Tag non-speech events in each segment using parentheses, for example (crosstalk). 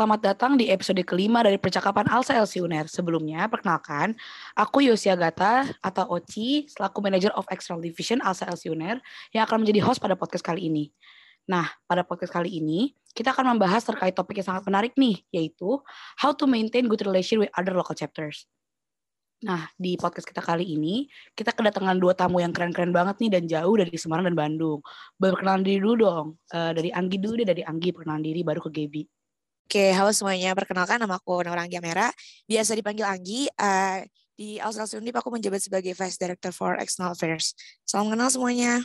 Selamat datang di episode kelima dari percakapan Alsa LC Uner. Sebelumnya, perkenalkan, aku Yosia Gata atau Oci, selaku Manager of External Division Alsa LC Uner, yang akan menjadi host pada podcast kali ini. Nah, pada podcast kali ini, kita akan membahas terkait topik yang sangat menarik nih, yaitu how to maintain good relation with other local chapters. Nah, di podcast kita kali ini, kita kedatangan dua tamu yang keren-keren banget nih dan jauh dari Semarang dan Bandung. Berkenalan diri dulu dong. Uh, dari Anggi dulu deh, dari Anggi perkenalan diri, baru ke Gaby. Oke, halo semuanya. Perkenalkan nama aku Naura Anggi Amera. Biasa dipanggil Anggi. Uh, di Ausal Undip aku menjabat sebagai Vice Director for External Affairs. Salam kenal semuanya.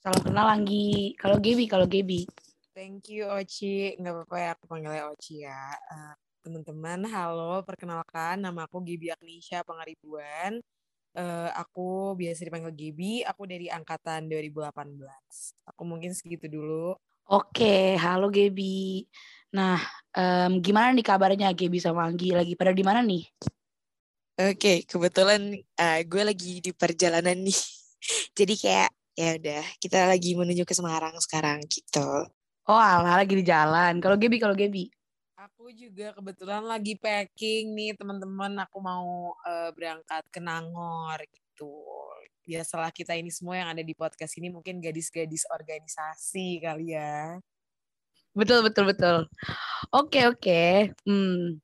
Salam kenal Anggi. Kalau Gaby, kalau Gaby. Thank you Oci. Nggak apa-apa ya aku panggilnya Oci ya. Uh, Teman-teman, halo. Perkenalkan, nama aku Gibi Agnisha Pangaribuan. Uh, aku biasa dipanggil Gibi. Aku dari angkatan 2018. Aku mungkin segitu dulu. Oke, halo Gibi. Nah, um, gimana nih kabarnya Gaby sama Anggi? Lagi pada di mana nih? Oke, kebetulan uh, gue lagi di perjalanan nih. (laughs) Jadi kayak ya udah, kita lagi menuju ke Semarang sekarang gitu. Oh, alah lagi di jalan. Kalau Gaby, kalau Gaby? Aku juga kebetulan lagi packing nih teman-teman. Aku mau uh, berangkat ke Nangor gitu. Biasalah kita ini semua yang ada di podcast ini mungkin gadis-gadis organisasi kali ya. Betul betul betul. Oke oke. Hmm.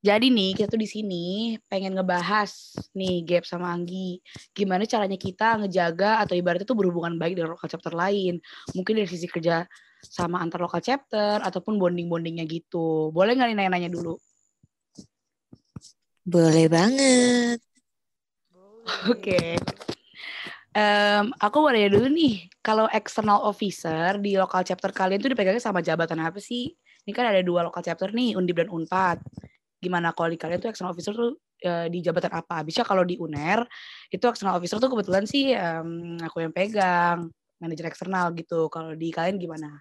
Jadi nih kita tuh di sini pengen ngebahas nih Gap sama Anggi gimana caranya kita ngejaga atau ibaratnya tuh berhubungan baik dengan lokal chapter lain. Mungkin dari sisi kerja sama antar lokal chapter ataupun bonding-bondingnya gitu. Boleh nggak nih nanya-nanya dulu? Boleh banget. Oke. Okay. Um, aku mau nanya dulu nih, kalau external officer di lokal chapter kalian tuh dipegangnya sama jabatan apa sih? Ini kan ada dua lokal chapter nih, Undip dan Unpad. Gimana kalau di kalian tuh external officer tuh uh, di jabatan apa? Bisa kalau di UNER itu external officer tuh kebetulan sih um, aku yang pegang, manajer eksternal gitu. Kalau di kalian gimana?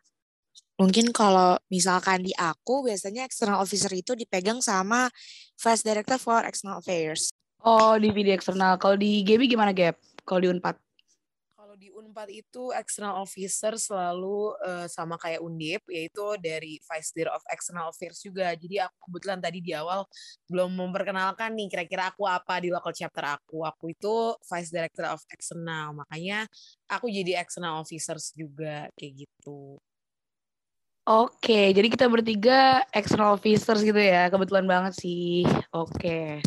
Mungkin kalau misalkan di aku biasanya external officer itu dipegang sama Vice Director for External Affairs. Oh, di video eksternal. Kalau di GB gimana, Gap? Kalau di Unpad? Kalau di Unpad itu external officer selalu uh, sama kayak Undip, yaitu dari Vice Director of External Affairs juga. Jadi aku kebetulan tadi di awal belum memperkenalkan nih kira-kira aku apa di local chapter aku. Aku itu Vice Director of External, makanya aku jadi external officers juga kayak gitu. Oke, jadi kita bertiga external officers gitu ya. Kebetulan banget sih. Oke.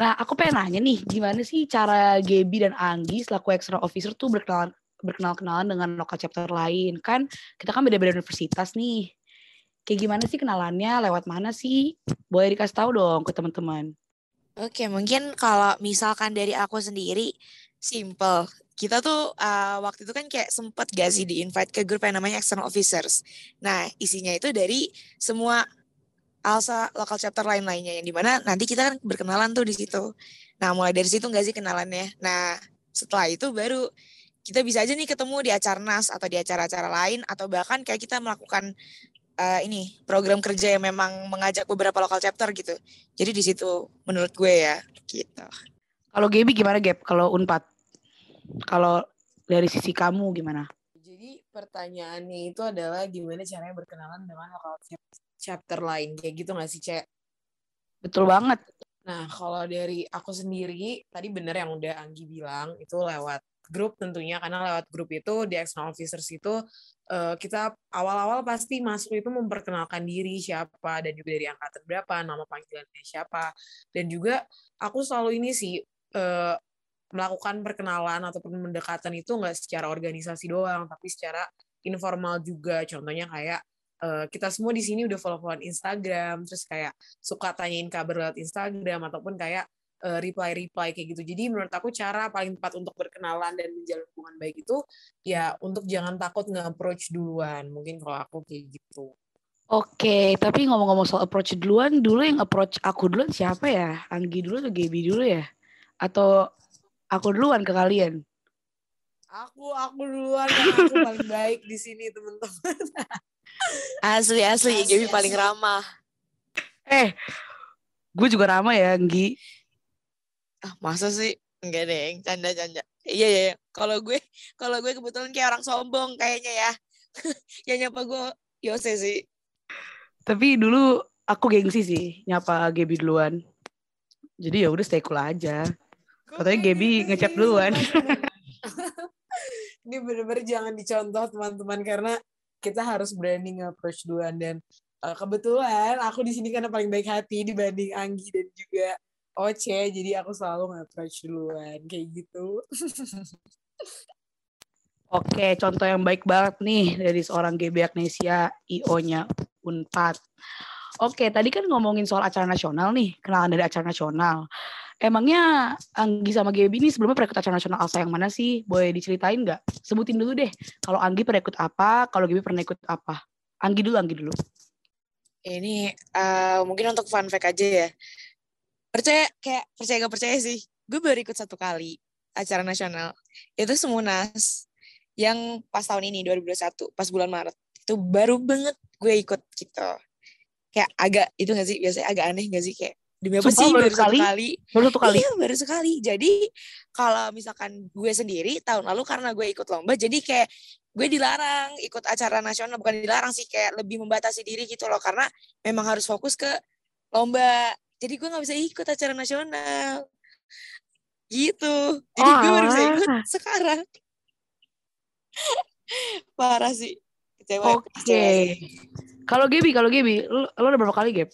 Nah, aku pengen nanya nih, gimana sih cara Gaby dan Anggi selaku external officer tuh berkenalan berkenal-kenalan dengan lokal chapter lain? Kan kita kan beda-beda universitas nih. Kayak gimana sih kenalannya? Lewat mana sih? Boleh dikasih tahu dong ke teman-teman. Oke, mungkin kalau misalkan dari aku sendiri, simple. Kita tuh uh, waktu itu kan kayak sempet gak sih di-invite ke grup yang namanya External Officers. Nah, isinya itu dari semua Alsa lokal chapter lain-lainnya yang di mana nanti kita kan berkenalan tuh di situ. Nah mulai dari situ nggak sih kenalannya. Nah setelah itu baru kita bisa aja nih ketemu di acara nas atau di acara-acara lain atau bahkan kayak kita melakukan uh, ini program kerja yang memang mengajak beberapa lokal chapter gitu. Jadi di situ menurut gue ya gitu. Kalau Gaby gimana Gap? Kalau Unpad? Kalau dari sisi kamu gimana? Jadi pertanyaannya itu adalah gimana caranya berkenalan dengan lokal chapter chapter lain kayak gitu gak sih Cek? Betul banget. Nah kalau dari aku sendiri tadi bener yang udah Anggi bilang itu lewat grup tentunya karena lewat grup itu di external officers itu uh, kita awal-awal pasti masuk itu memperkenalkan diri siapa dan juga dari angkatan berapa nama panggilannya siapa dan juga aku selalu ini sih uh, melakukan perkenalan ataupun pendekatan itu nggak secara organisasi doang tapi secara informal juga contohnya kayak uh, kita semua di sini udah follow-followan Instagram, terus kayak suka tanyain kabar lewat Instagram ataupun kayak uh, reply-reply kayak gitu. Jadi menurut aku cara paling tepat untuk berkenalan dan menjalin hubungan baik itu ya untuk jangan takut nge-approach duluan. Mungkin kalau aku kayak gitu. Oke, tapi ngomong-ngomong soal approach duluan, dulu yang approach aku duluan siapa ya? Anggi dulu atau Gaby dulu ya? Atau aku duluan ke kalian? Aku, aku duluan karena aku paling baik di sini teman-teman. (laughs) Asli asli, Gaby paling ramah. Eh, gue juga ramah ya, Nggi. Ah, masa sih? Enggak deh, canda-canda. Iya, iya, iya. Kalau gue, kalau gue kebetulan kayak orang sombong kayaknya ya. (laughs) yang nyapa gue Yose sih. Tapi dulu aku gengsi sih nyapa Gaby duluan. Jadi ya udah stay cool aja. Katanya Gaby ngechat duluan. (laughs) Ini bener-bener jangan dicontoh teman-teman karena kita harus berani nge-approach duluan dan uh, kebetulan aku di sini karena paling baik hati dibanding Anggi dan juga Oce jadi aku selalu nge-approach duluan kayak gitu. (laughs) Oke, contoh yang baik banget nih dari seorang GB Agnesia, IO-nya Unpad. Oke, tadi kan ngomongin soal acara nasional nih, kenalan dari acara nasional. Emangnya Anggi sama GB ini sebelumnya acara nasional Alsa yang mana sih? Boleh diceritain nggak? Sebutin dulu deh. Kalau Anggi pernah ikut apa, kalau GB pernah ikut apa? Anggi dulu, Anggi dulu. Ini uh, mungkin untuk fun fact aja ya. Percaya, kayak percaya gak percaya sih. Gue baru ikut satu kali acara nasional. Itu Semunas yang pas tahun ini 2021 pas bulan Maret itu baru banget gue ikut gitu kayak agak itu gak sih biasanya agak aneh gak sih kayak demi apa sih? baru, baru sekali? satu kali. Baru satu kali. Iya baru sekali. Jadi kalau misalkan gue sendiri tahun lalu karena gue ikut lomba jadi kayak gue dilarang ikut acara nasional. Bukan dilarang sih kayak lebih membatasi diri gitu loh. Karena memang harus fokus ke lomba. Jadi gue nggak bisa ikut acara nasional. Gitu. Jadi oh, gue baru bisa ikut sekarang. (laughs) Parah sih. Oke. Okay. Kalau Gaby, kalau Gaby, lo, lo udah berapa kali Gap?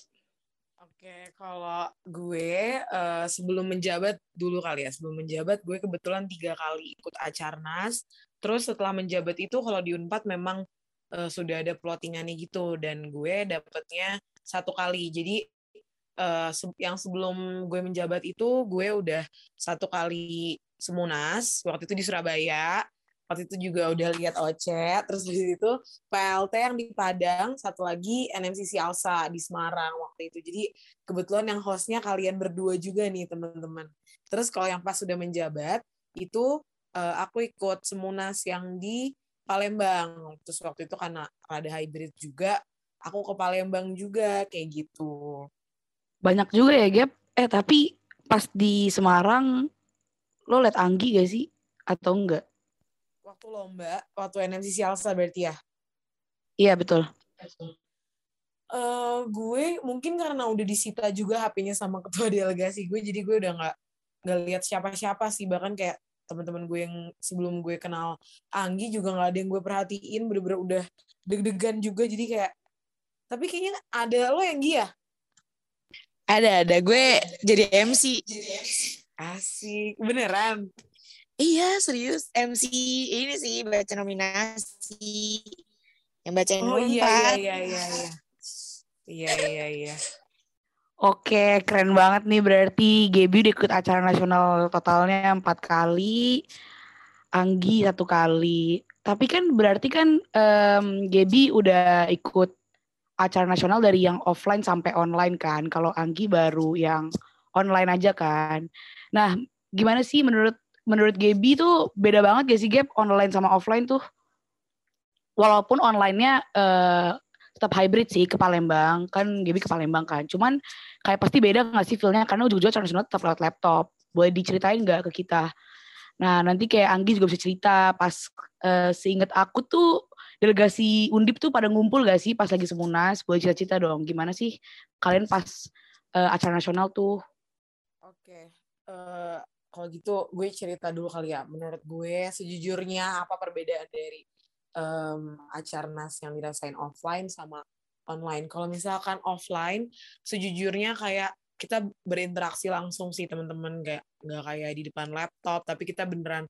Kalau gue uh, sebelum menjabat dulu kali ya, sebelum menjabat gue kebetulan tiga kali ikut acarnas. Terus setelah menjabat itu kalau di Unpad memang uh, sudah ada plottingannya gitu dan gue dapetnya satu kali. Jadi uh, yang sebelum gue menjabat itu gue udah satu kali semunas waktu itu di Surabaya waktu itu juga udah lihat Ocet terus di situ PLT yang di Padang satu lagi NMCC Alsa di Semarang waktu itu. Jadi kebetulan yang hostnya kalian berdua juga nih teman-teman. Terus kalau yang pas sudah menjabat itu uh, aku ikut Semunas yang di Palembang. Terus waktu itu karena ada hybrid juga aku ke Palembang juga kayak gitu. Banyak juga ya Gap. Eh tapi pas di Semarang lo liat Anggi gak sih? Atau enggak waktu lomba, waktu NMC Alsa berarti ya? Iya betul. Uh, gue mungkin karena udah disita juga HP-nya sama ketua (laughs) delegasi gue, jadi gue udah nggak nggak lihat siapa-siapa sih. Bahkan kayak teman-teman gue yang sebelum gue kenal Anggi juga nggak ada yang gue perhatiin. Bener-bener udah deg-degan juga jadi kayak tapi kayaknya ada lo yang dia ada ada. Gue jadi MC asik. Beneran Iya serius MC ini sih baca nominasi yang baca oh, iya, iya iya iya iya iya iya iya Oke, keren banget nih berarti Gaby udah ikut acara nasional totalnya empat kali, Anggi satu kali. Tapi kan berarti kan um, Gaby udah ikut acara nasional dari yang offline sampai online kan. Kalau Anggi baru yang online aja kan. Nah, gimana sih menurut menurut Gaby tuh beda banget gak sih Gap online sama offline tuh? Walaupun onlinenya uh, tetap hybrid sih ke Palembang, kan Gaby ke Palembang kan. Cuman kayak pasti beda gak sih feelnya karena ujung-ujungnya internasional tetap lewat laptop. Boleh diceritain gak ke kita? Nah nanti kayak Anggi juga bisa cerita pas uh, seinget aku tuh delegasi Undip tuh pada ngumpul gak sih pas lagi semunas? Boleh cerita-cerita dong gimana sih kalian pas uh, acara nasional tuh? Oke, okay. uh, kalau gitu gue cerita dulu kali ya. Menurut gue sejujurnya apa perbedaan dari um, acarnas yang dirasain offline sama online. Kalau misalkan offline, sejujurnya kayak kita berinteraksi langsung sih teman-teman kayak nggak kayak di depan laptop tapi kita beneran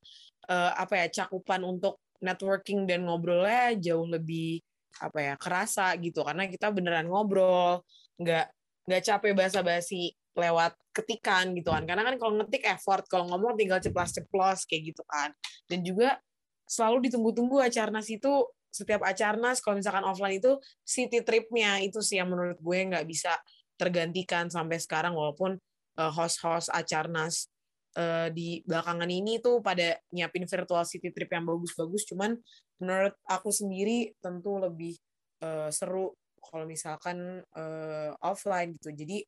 uh, apa ya cakupan untuk networking dan ngobrolnya jauh lebih apa ya kerasa gitu karena kita beneran ngobrol nggak nggak capek basa-basi lewat ketikan gitu kan. Karena kan kalau ngetik effort kalau ngomong tinggal ceplos-ceplos kayak gitu kan. Dan juga selalu ditunggu-tunggu acarnas itu setiap acarnas kalau misalkan offline itu city tripnya itu sih yang menurut gue nggak bisa tergantikan sampai sekarang. Walaupun uh, host-host acarnas uh, di belakangan ini tuh pada nyiapin virtual city trip yang bagus-bagus. Cuman menurut aku sendiri tentu lebih uh, seru kalau misalkan uh, offline gitu. Jadi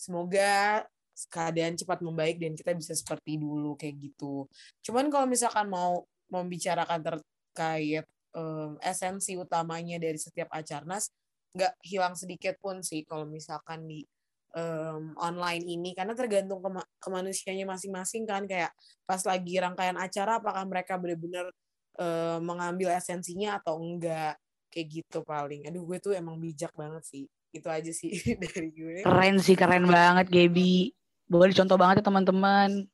semoga keadaan cepat membaik dan kita bisa seperti dulu kayak gitu. Cuman kalau misalkan mau membicarakan terkait um, esensi utamanya dari setiap acarnas, nggak hilang sedikit pun sih kalau misalkan di um, online ini. Karena tergantung ke, ke manusianya masing-masing kan. Kayak pas lagi rangkaian acara apakah mereka benar-benar uh, mengambil esensinya atau enggak? Kayak gitu paling. Aduh gue tuh emang bijak banget sih itu aja sih (laughs) dari gue keren sih keren banget Gaby boleh dicontoh banget ya teman-teman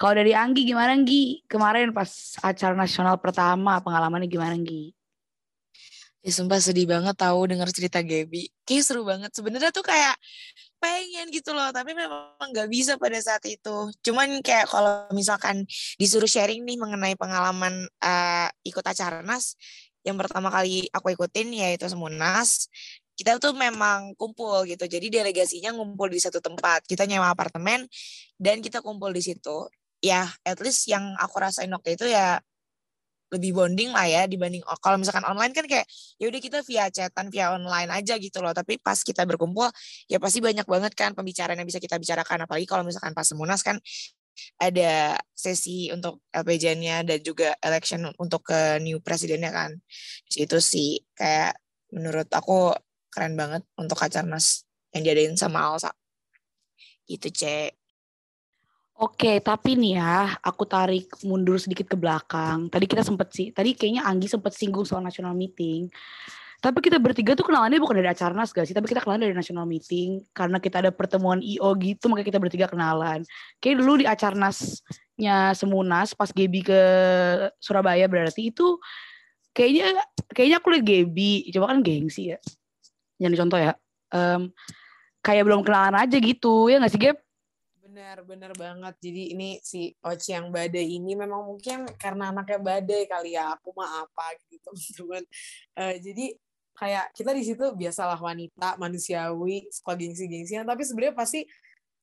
kalau dari Anggi gimana Anggi kemarin pas acara nasional pertama pengalamannya gimana Anggi Ya sumpah sedih banget tahu dengar cerita Gaby. Kayak seru banget. Sebenarnya tuh kayak pengen gitu loh, tapi memang nggak bisa pada saat itu. Cuman kayak kalau misalkan disuruh sharing nih mengenai pengalaman uh, ikut acara NAS, yang pertama kali aku ikutin yaitu Semunas. Kita tuh memang kumpul gitu. Jadi delegasinya ngumpul di satu tempat. Kita nyewa apartemen dan kita kumpul di situ. Ya, at least yang aku rasain waktu itu ya lebih bonding lah ya dibanding kalau misalkan online kan kayak ya udah kita via chatan via online aja gitu loh tapi pas kita berkumpul ya pasti banyak banget kan pembicaraan yang bisa kita bicarakan apalagi kalau misalkan pas semunas kan ada sesi untuk LPJ-nya dan juga election untuk ke new presidennya kan itu sih kayak menurut aku keren banget untuk Kacarnas yang diadain sama Alsa itu cek Oke, tapi nih ya, aku tarik mundur sedikit ke belakang. Tadi kita sempet sih, tadi kayaknya Anggi sempet singgung soal national meeting. Tapi kita bertiga tuh kenalannya bukan dari acara nas gak sih? Tapi kita kenalan dari national meeting. Karena kita ada pertemuan IO gitu, makanya kita bertiga kenalan. Kayak dulu di acara nasnya Semunas, pas Gebi ke Surabaya berarti itu kayaknya kayaknya aku liat Gebi, coba kan gengsi ya. Yang contoh ya. Um, kayak belum kenalan aja gitu, ya gak sih Geb? Benar, benar banget. Jadi ini si Oci yang badai ini memang mungkin karena anaknya badai kali ya. Aku mah apa gitu, (laughs) teman-teman. Uh, jadi kayak kita di situ biasalah wanita, manusiawi, suka gengsi-gengsian, tapi sebenarnya pasti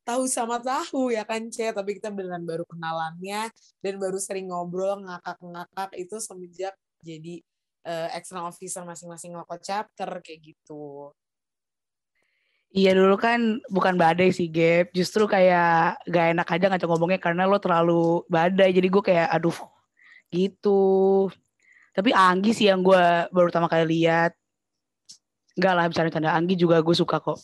tahu sama tahu ya kan Ce, tapi kita beneran baru kenalannya dan baru sering ngobrol ngakak-ngakak itu semenjak jadi uh, external officer masing-masing local chapter kayak gitu. Iya dulu kan bukan badai sih Gap, justru kayak gak enak aja ngajak ngomongnya karena lo terlalu badai, jadi gue kayak aduh gitu. Tapi Anggi sih yang gue baru pertama kali lihat. Enggak lah, bercanda-canda Anggi juga gue suka kok.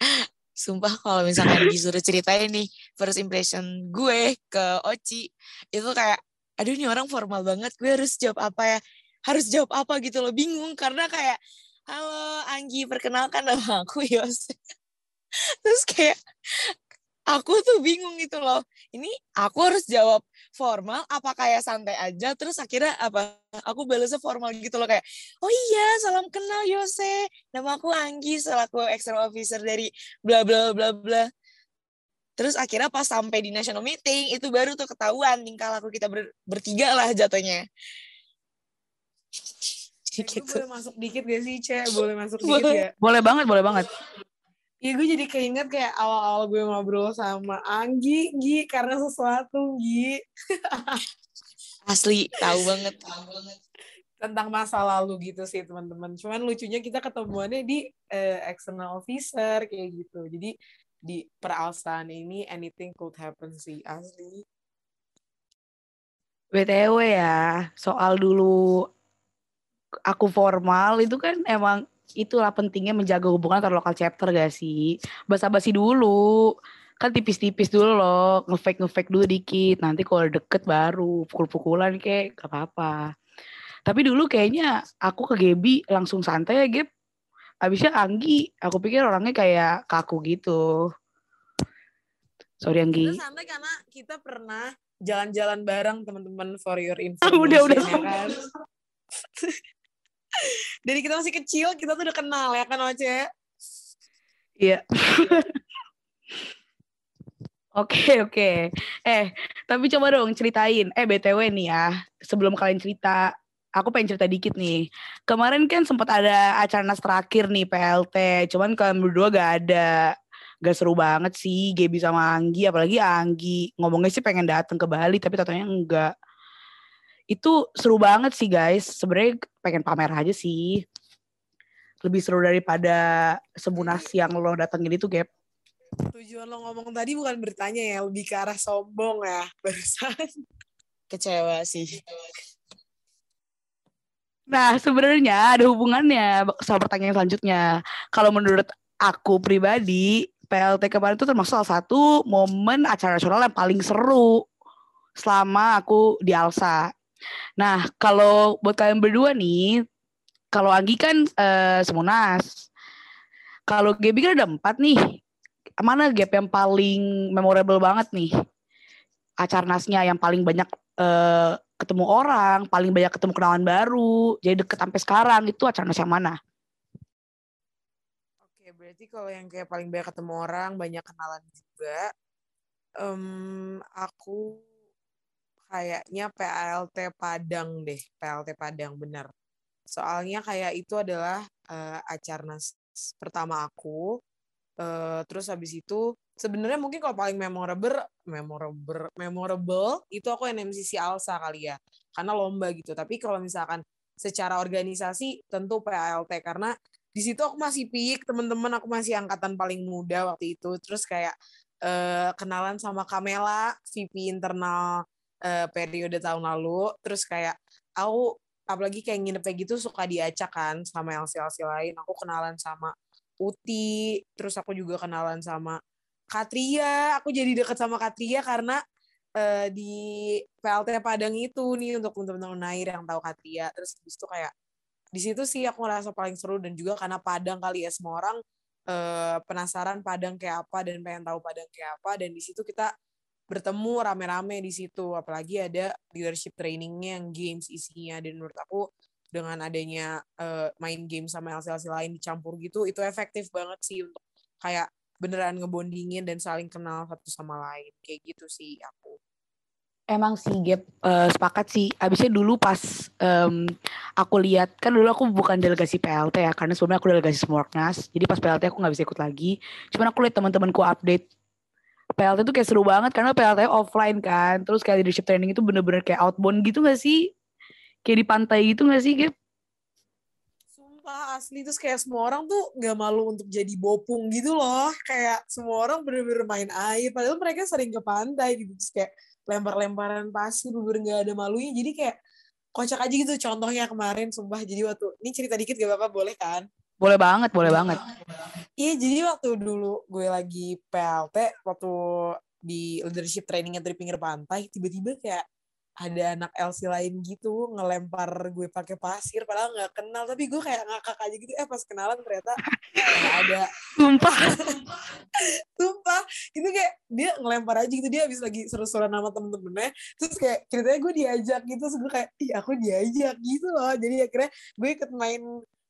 (laughs) Sumpah kalau misalkan disuruh ceritain nih first impression gue ke Oci itu kayak aduh ini orang formal banget gue harus jawab apa ya? Harus jawab apa gitu loh bingung karena kayak halo Anggi perkenalkan nama aku Yos (laughs) terus kayak aku tuh bingung gitu loh ini aku harus jawab formal apa kayak santai aja? Terus akhirnya apa aku balasnya formal gitu loh kayak oh iya salam kenal Yose nama aku Anggi selaku external officer dari bla bla bla bla terus akhirnya pas sampai di national meeting itu baru tuh ketahuan tingkah laku kita ber bertiga lah jatuhnya gitu. boleh masuk dikit gak sih, Cek? Boleh masuk dikit boleh. ya? Boleh banget, boleh banget. Iya, gue jadi keinget kayak awal-awal gue ngobrol sama Anggi, Gi, karena sesuatu, Gi. Asli, tahu banget, tahu banget. Tentang masa lalu gitu sih, teman-teman. Cuman lucunya kita ketemuannya di uh, external officer, kayak gitu. Jadi, di peralsan ini anything could happen sih, asli. BTW ya, soal dulu aku formal itu kan emang itulah pentingnya menjaga hubungan antar lokal chapter gak sih? Basa-basi dulu. Kan tipis-tipis dulu loh, ngefake ngefake dulu dikit. Nanti kalau deket baru pukul-pukulan kayak gak apa-apa. Tapi dulu kayaknya aku ke Gebi langsung santai ya Geb. Abisnya Anggi, aku pikir orangnya kayak kaku gitu. Sorry Anggi. Kita santai karena kita pernah jalan-jalan bareng teman-teman for your info. (laughs) udah udah ya kan? (laughs) dari kita masih kecil kita tuh udah kenal ya kan Oce iya (laughs) Oke oke. Eh tapi coba dong ceritain. Eh btw nih ya sebelum kalian cerita, aku pengen cerita dikit nih. Kemarin kan sempat ada acara nas terakhir nih PLT. Cuman kalian berdua gak ada. Gak seru banget sih Gaby sama Anggi. Apalagi Anggi. Ngomongnya sih pengen datang ke Bali tapi katanya enggak itu seru banget sih guys sebenarnya pengen pamer aja sih lebih seru daripada semunas yang lo datengin itu Gap tujuan lo ngomong tadi bukan bertanya ya lebih ke arah sombong ya barusan kecewa sih Nah, sebenarnya ada hubungannya sama pertanyaan selanjutnya. Kalau menurut aku pribadi, PLT kemarin itu termasuk salah satu momen acara nasional yang paling seru selama aku di Alsa. Nah, kalau buat kalian berdua nih, kalau Anggi kan uh, Semunas. Kalau Gaby kan ada empat nih. Mana gap yang paling memorable banget nih? Acarnasnya yang paling banyak uh, ketemu orang, paling banyak ketemu kenalan baru, jadi deket sampai sekarang itu acarnas yang mana? Oke, berarti kalau yang kayak paling banyak ketemu orang, banyak kenalan juga, um, aku kayaknya PLT Padang deh, PLT Padang bener. Soalnya kayak itu adalah uh, acarnas pertama aku, uh, terus habis itu sebenarnya mungkin kalau paling memorable memorable memorable itu aku NMCC Alsa kali ya. Karena lomba gitu. Tapi kalau misalkan secara organisasi tentu PALT karena di situ aku masih peak teman-teman aku masih angkatan paling muda waktu itu. Terus kayak uh, kenalan sama Kamela VP internal uh, periode tahun lalu. Terus kayak aku apalagi kayak nginep kayak gitu suka diacak kan sama LC-LC lain. Aku kenalan sama Uti terus aku juga kenalan sama Katria, aku jadi deket sama Katria karena uh, di PLT Padang itu nih untuk teman-teman Nair yang tahu Katria. Terus habis itu kayak di situ sih aku ngerasa paling seru dan juga karena Padang kali ya semua orang uh, penasaran Padang kayak apa dan pengen tahu Padang kayak apa. Dan di situ kita bertemu rame-rame di situ. Apalagi ada leadership trainingnya yang games isinya. Dan menurut aku dengan adanya uh, main game sama LC-LC lain dicampur gitu itu efektif banget sih untuk kayak beneran ngebondingin dan saling kenal satu sama lain kayak gitu sih aku Emang sih Gap uh, sepakat sih. Abisnya dulu pas um, aku lihat kan dulu aku bukan delegasi PLT ya karena sebelumnya aku delegasi Smorknas. Jadi pas PLT aku nggak bisa ikut lagi. Cuman aku lihat teman-temanku update PLT tuh kayak seru banget karena PLT offline kan. Terus kayak leadership training itu bener-bener kayak outbound gitu gak sih? Kayak di pantai gitu gak sih Gap? sumpah asli. Terus kayak semua orang tuh nggak malu untuk jadi bopung gitu loh. Kayak semua orang bener-bener main air. Padahal mereka sering ke pantai gitu. Terus kayak lempar-lemparan pasir bener nggak ada malunya. Jadi kayak kocak aja gitu. Contohnya kemarin sumpah jadi waktu ini cerita dikit gak apa-apa boleh kan? Boleh banget boleh banget. Iya jadi waktu dulu gue lagi PLT waktu di leadership trainingnya dari pinggir pantai tiba-tiba kayak ada anak LC lain gitu ngelempar gue pakai pasir padahal nggak kenal. Tapi gue kayak ngakak aja gitu eh pas kenalan ternyata ada. Sumpah. (laughs) Sumpah. Itu kayak dia ngelempar aja gitu dia habis lagi seru-seruan nama temen-temennya. Terus kayak ceritanya gue diajak gitu terus gue kayak ih aku diajak gitu loh. Jadi akhirnya gue ikut main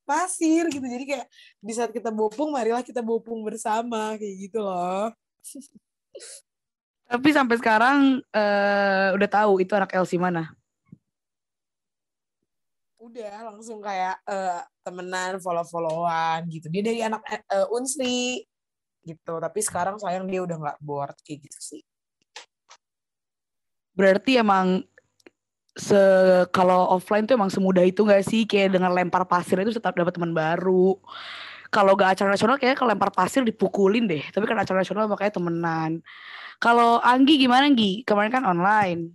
pasir gitu. Jadi kayak di saat kita bopung marilah kita bopung bersama kayak gitu loh (laughs) Tapi sampai sekarang uh, udah tahu itu anak Elsie mana? Udah langsung kayak uh, temenan, follow-followan gitu. Dia dari anak uh, Unsri gitu. Tapi sekarang sayang dia udah nggak board kayak gitu sih. Berarti emang se kalau offline tuh emang semudah itu gak sih kayak dengan lempar pasir itu tetap dapat teman baru kalau gak acara nasional kayak kalau lempar pasir dipukulin deh tapi kan acara nasional makanya temenan kalau Anggi gimana Anggi? Kemarin kan online.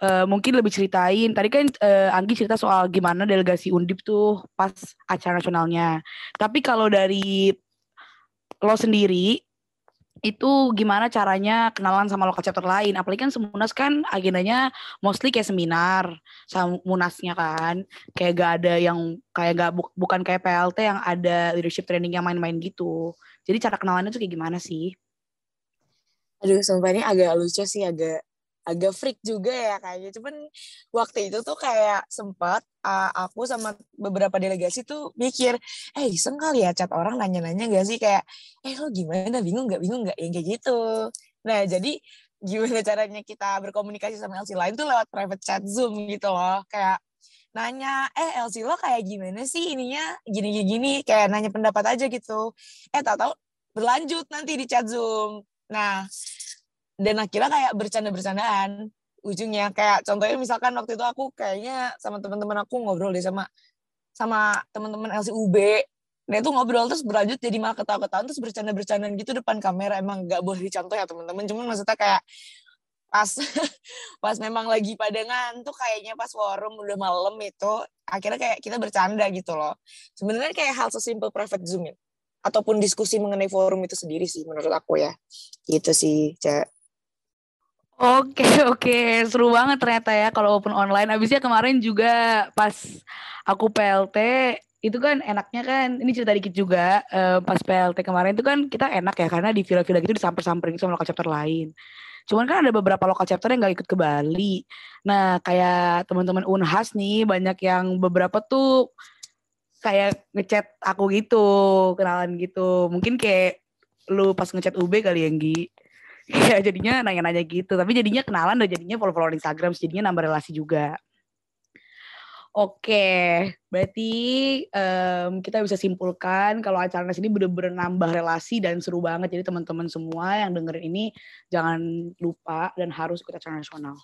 Uh, mungkin lebih ceritain. Tadi kan uh, Anggi cerita soal gimana delegasi Undip tuh pas acara nasionalnya. Tapi kalau dari lo sendiri itu gimana caranya kenalan sama lokal chapter lain apalagi kan semunas kan agendanya mostly kayak seminar sama munasnya kan kayak gak ada yang kayak gak bu, bukan kayak PLT yang ada leadership training yang main-main gitu jadi cara kenalannya tuh kayak gimana sih Aduh, sumpah ini agak lucu sih, agak agak freak juga ya kayaknya. Cuman waktu itu tuh kayak sempat uh, aku sama beberapa delegasi tuh mikir, eh iseng kali ya chat orang nanya-nanya gak sih kayak, eh lo gimana bingung gak bingung gak yang kayak gitu. Nah jadi gimana (laughs) caranya kita berkomunikasi sama LC lain tuh lewat private chat Zoom gitu loh. Kayak nanya, eh LC lo kayak gimana sih ininya gini-gini, kayak nanya pendapat aja gitu. Eh tau tau berlanjut nanti di chat Zoom. Nah, dan akhirnya kayak bercanda-bercandaan. Ujungnya kayak contohnya misalkan waktu itu aku kayaknya sama teman-teman aku ngobrol deh sama sama teman-teman LCUB nah itu ngobrol terus berlanjut jadi malah ketawa-ketawa terus bercanda-bercandaan gitu depan kamera. Emang nggak boleh dicontoh ya teman-teman. Cuman maksudnya kayak pas (laughs) pas memang lagi pada ngantuk kayaknya pas forum udah malam itu akhirnya kayak kita bercanda gitu loh. Sebenarnya kayak hal sesimpel private zoom ya ataupun diskusi mengenai forum itu sendiri sih menurut aku ya gitu sih cek Oke (laughs) oke seru banget ternyata ya kalau open online. Abisnya kemarin juga pas aku PLT itu kan enaknya kan ini cerita dikit juga uh, pas PLT kemarin itu kan kita enak ya karena di villa-villa gitu disamper-samperin sama lokal chapter lain. Cuman kan ada beberapa lokal chapter yang gak ikut ke Bali. Nah kayak teman-teman Unhas nih banyak yang beberapa tuh kayak ngechat aku gitu kenalan gitu. Mungkin kayak lu pas ngechat UB kali ya Gi (laughs) ya jadinya nanya-nanya gitu tapi jadinya kenalan dan jadinya follow-follow Instagram jadinya nambah relasi juga Oke, berarti um, kita bisa simpulkan kalau acara ini benar-benar nambah relasi dan seru banget. Jadi teman-teman semua yang dengerin ini jangan lupa dan harus ikut acara nasional.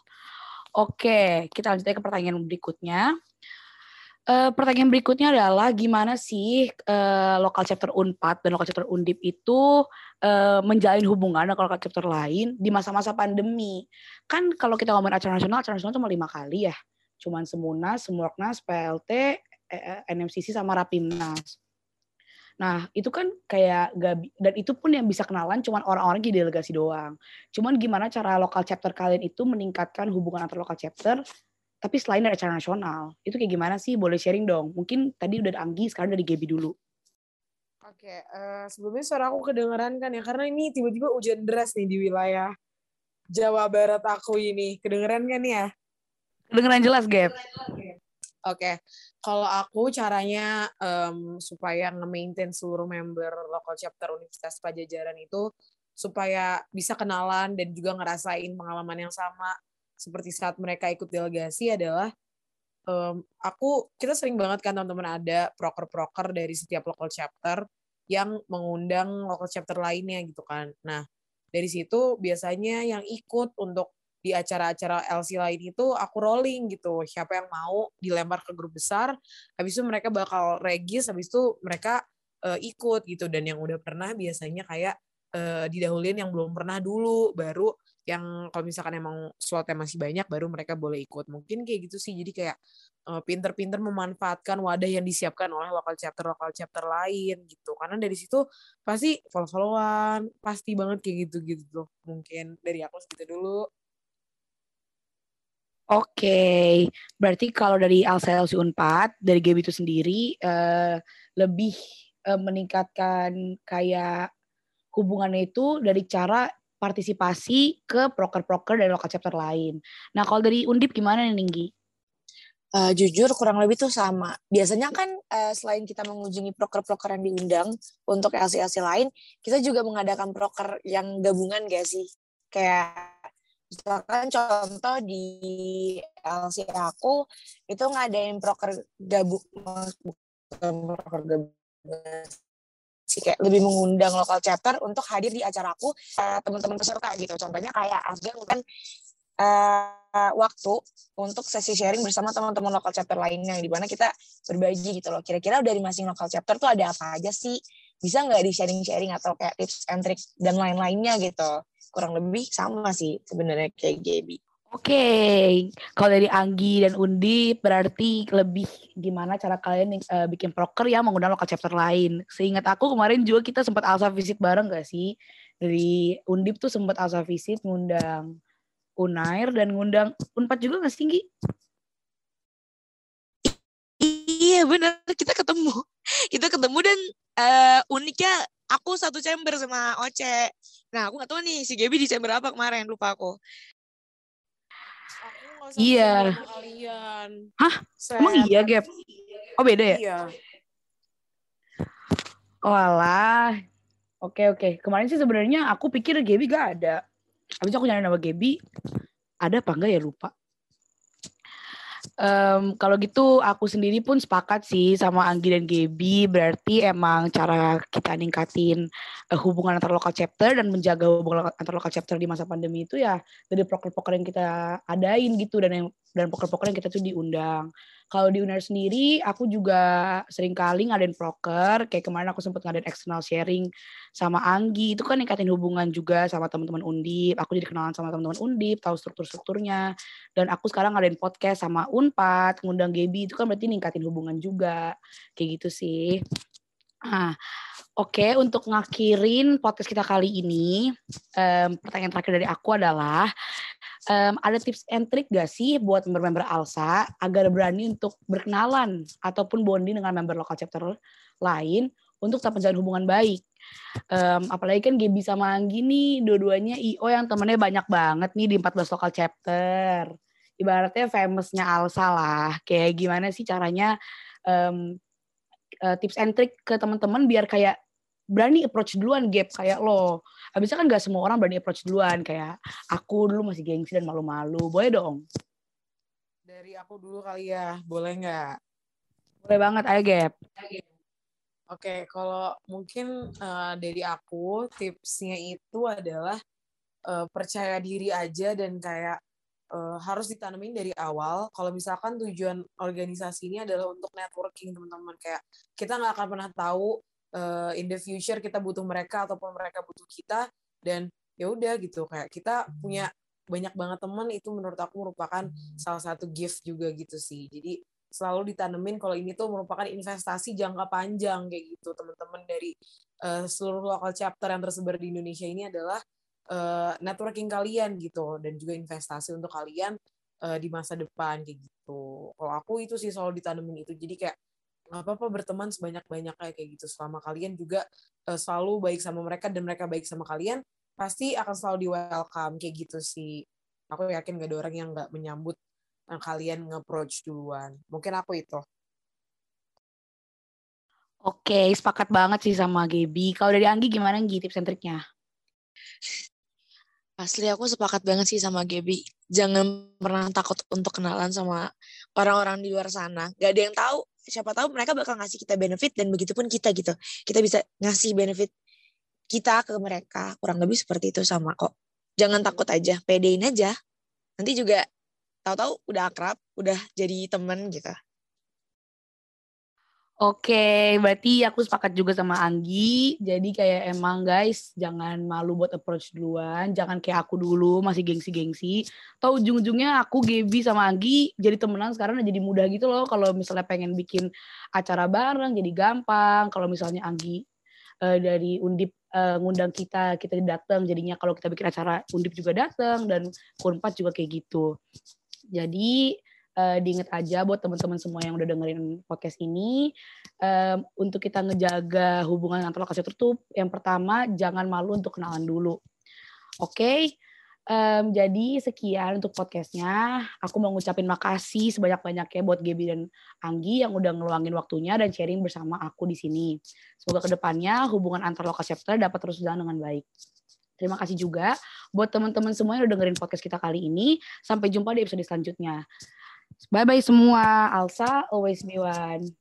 Oke, kita lanjut ke pertanyaan berikutnya. Uh, pertanyaan berikutnya adalah gimana sih uh, lokal chapter Unpad dan lokal chapter Undip itu uh, menjalin hubungan dengan lokal chapter lain di masa-masa pandemi. Kan kalau kita ngomongin acara nasional, acara nasional cuma lima kali ya. Cuman Semunas, Semurknas, PLT, NMCC sama Rapimnas. Nah, itu kan kayak gak, dan itu pun yang bisa kenalan cuman orang-orang di delegasi doang. Cuman gimana cara lokal chapter kalian itu meningkatkan hubungan antar lokal chapter tapi selain dari acara nasional, itu kayak gimana sih? Boleh sharing dong. Mungkin tadi udah Anggi, sekarang dari Gaby dulu. Oke, uh, sebelumnya suara aku kedengeran kan ya, karena ini tiba-tiba hujan deras nih di wilayah Jawa Barat aku ini. Kedengeran kan ya? Kedengeran jelas, Gap. Oke, kalau aku caranya um, supaya nge-maintain seluruh member local chapter Universitas Pajajaran itu supaya bisa kenalan dan juga ngerasain pengalaman yang sama seperti saat mereka ikut delegasi adalah um, aku kita sering banget kan teman-teman ada proker-proker dari setiap local chapter yang mengundang local chapter lainnya gitu kan. Nah, dari situ biasanya yang ikut untuk di acara-acara LC lain itu aku rolling gitu. Siapa yang mau dilempar ke grup besar, habis itu mereka bakal regis, habis itu mereka uh, ikut gitu. Dan yang udah pernah biasanya kayak uh, didahulin yang belum pernah dulu, baru yang kalau misalkan emang slotnya masih banyak baru mereka boleh ikut. Mungkin kayak gitu sih. Jadi kayak pinter-pinter memanfaatkan wadah yang disiapkan oleh lokal chapter lokal chapter lain gitu. Karena dari situ pasti follow-followan pasti banget kayak gitu gitu tuh. Mungkin dari aku segitu dulu. Oke, okay. berarti kalau dari LCLC Unpad, dari GB itu sendiri, uh, lebih uh, meningkatkan kayak hubungannya itu dari cara partisipasi ke proker-proker dari lokal chapter lain. Nah, kalau dari Undip gimana nih, Ninggi? Uh, jujur kurang lebih tuh sama. Biasanya kan uh, selain kita mengunjungi proker-proker yang diundang untuk LC-LC lain, kita juga mengadakan proker yang gabungan gak sih? Kayak misalkan contoh di LC aku itu ngadain proker gabung proker gabung sih kayak lebih mengundang lokal chapter untuk hadir di acara aku uh, teman-teman peserta gitu. Contohnya kayak Afgan kan uh, waktu untuk sesi sharing bersama teman-teman lokal chapter lainnya di mana kita berbagi gitu loh. Kira-kira dari masing lokal chapter tuh ada apa aja sih? Bisa nggak di sharing-sharing atau kayak tips and trick dan lain-lainnya gitu? Kurang lebih sama sih sebenarnya kayak Gaby Oke, okay. kalau dari Anggi dan Undi berarti lebih gimana cara kalian uh, bikin proker yang mengundang lokal chapter lain. Seingat aku kemarin juga kita sempat alsa visit bareng gak sih? Dari Undip tuh sempat alsa visit ngundang Unair dan ngundang Unpad juga gak sih? Iya benar, kita ketemu. Kita ketemu dan uh, uniknya aku satu chamber sama Oce. Nah, aku gak tahu nih si Gaby di chamber apa kemarin, lupa aku iya. kalian. Hah? Set. Emang iya, Gap? Oh, beda ya? Iya. Oh, alah. Oke, oke. Kemarin sih sebenarnya aku pikir Gaby gak ada. Habis aku nyari nama Gaby, ada apa enggak ya lupa um, kalau gitu aku sendiri pun sepakat sih sama Anggi dan Gaby. Berarti emang cara kita ningkatin uh, hubungan antar lokal chapter dan menjaga hubungan antar lokal chapter di masa pandemi itu ya dari proker-proker yang kita adain gitu dan yang dan proker-proker yang kita tuh diundang Kalau di UNER sendiri, aku juga sering kali ngadain proker. Kayak kemarin aku sempat ngadain external sharing sama Anggi. Itu kan ningkatin hubungan juga sama teman-teman Undip. Aku jadi kenalan sama teman-teman Undip, tahu struktur-strukturnya. Dan aku sekarang ngadain podcast sama Unpad, ngundang Gaby. Itu kan berarti ningkatin hubungan juga. Kayak gitu sih. Nah, oke okay, untuk ngakhirin podcast kita kali ini, um, pertanyaan terakhir dari aku adalah um, ada tips and trick gak sih buat member-member ALSA agar berani untuk berkenalan ataupun bonding dengan member lokal chapter lain untuk tetap menjalin hubungan baik. Um, apalagi kan Gaby sama Anggi nih, dua-duanya IO yang temennya banyak banget nih di 14 lokal chapter. Ibaratnya famousnya ALSA lah. Kayak gimana sih caranya um, uh, tips and trick ke teman-teman biar kayak berani approach duluan gap kayak lo. Habisnya kan gak semua orang berani approach duluan kayak aku dulu masih gengsi dan malu-malu. Boleh dong? Dari aku dulu kali ya, boleh nggak? Boleh banget, ayo gap. Oke, kalau mungkin uh, dari aku tipsnya itu adalah uh, percaya diri aja dan kayak uh, harus ditanemin dari awal. Kalau misalkan tujuan organisasi ini adalah untuk networking teman-teman, kayak kita nggak akan pernah tahu uh, in the future kita butuh mereka ataupun mereka butuh kita dan ya udah gitu kayak kita punya banyak banget teman itu menurut aku merupakan salah satu gift juga gitu sih. Jadi selalu ditanemin kalau ini tuh merupakan investasi jangka panjang kayak gitu teman-teman dari uh, seluruh lokal chapter yang tersebar di Indonesia ini adalah uh, networking kalian gitu dan juga investasi untuk kalian uh, di masa depan kayak gitu. Kalau aku itu sih selalu ditanemin itu. Jadi kayak nggak apa-apa berteman sebanyak-banyaknya kayak gitu. Selama kalian juga uh, selalu baik sama mereka dan mereka baik sama kalian, pasti akan selalu di welcome kayak gitu sih. Aku yakin gak ada orang yang nggak menyambut uh, kalian nge-approach duluan. Mungkin aku itu. Oke, sepakat banget sih sama Gaby. Kalau dari Anggi gimana Anggi tips and triknya? Asli aku sepakat banget sih sama Gaby. Jangan pernah takut untuk kenalan sama orang-orang di luar sana. Gak ada yang tahu. Siapa tahu mereka bakal ngasih kita benefit dan begitupun kita gitu. Kita bisa ngasih benefit kita ke mereka. Kurang lebih seperti itu sama kok. Jangan takut aja, pedein aja. Nanti juga tahu-tahu udah akrab, udah jadi temen gitu. Oke, berarti aku sepakat juga sama Anggi. Jadi kayak emang guys, jangan malu buat approach duluan. Jangan kayak aku dulu masih gengsi-gengsi. Tahu ujung-ujungnya aku Gaby sama Anggi jadi temenan sekarang jadi mudah gitu loh. Kalau misalnya pengen bikin acara bareng jadi gampang. Kalau misalnya Anggi uh, dari Undip uh, ngundang kita, kita datang. Jadinya kalau kita bikin acara Undip juga datang dan Kunpat juga kayak gitu. Jadi uh, diingat aja buat teman-teman semua yang udah dengerin podcast ini um, untuk kita ngejaga hubungan antar lokasi tertutup yang pertama jangan malu untuk kenalan dulu oke okay? um, jadi sekian untuk podcastnya aku mau ngucapin makasih sebanyak-banyaknya buat Gaby dan Anggi yang udah ngeluangin waktunya dan sharing bersama aku di sini semoga ke depannya hubungan antar lokasi chapter dapat terus jalan dengan baik Terima kasih juga buat teman-teman semua yang udah dengerin podcast kita kali ini. Sampai jumpa di episode selanjutnya. Bye bye semua. Alsa always be one.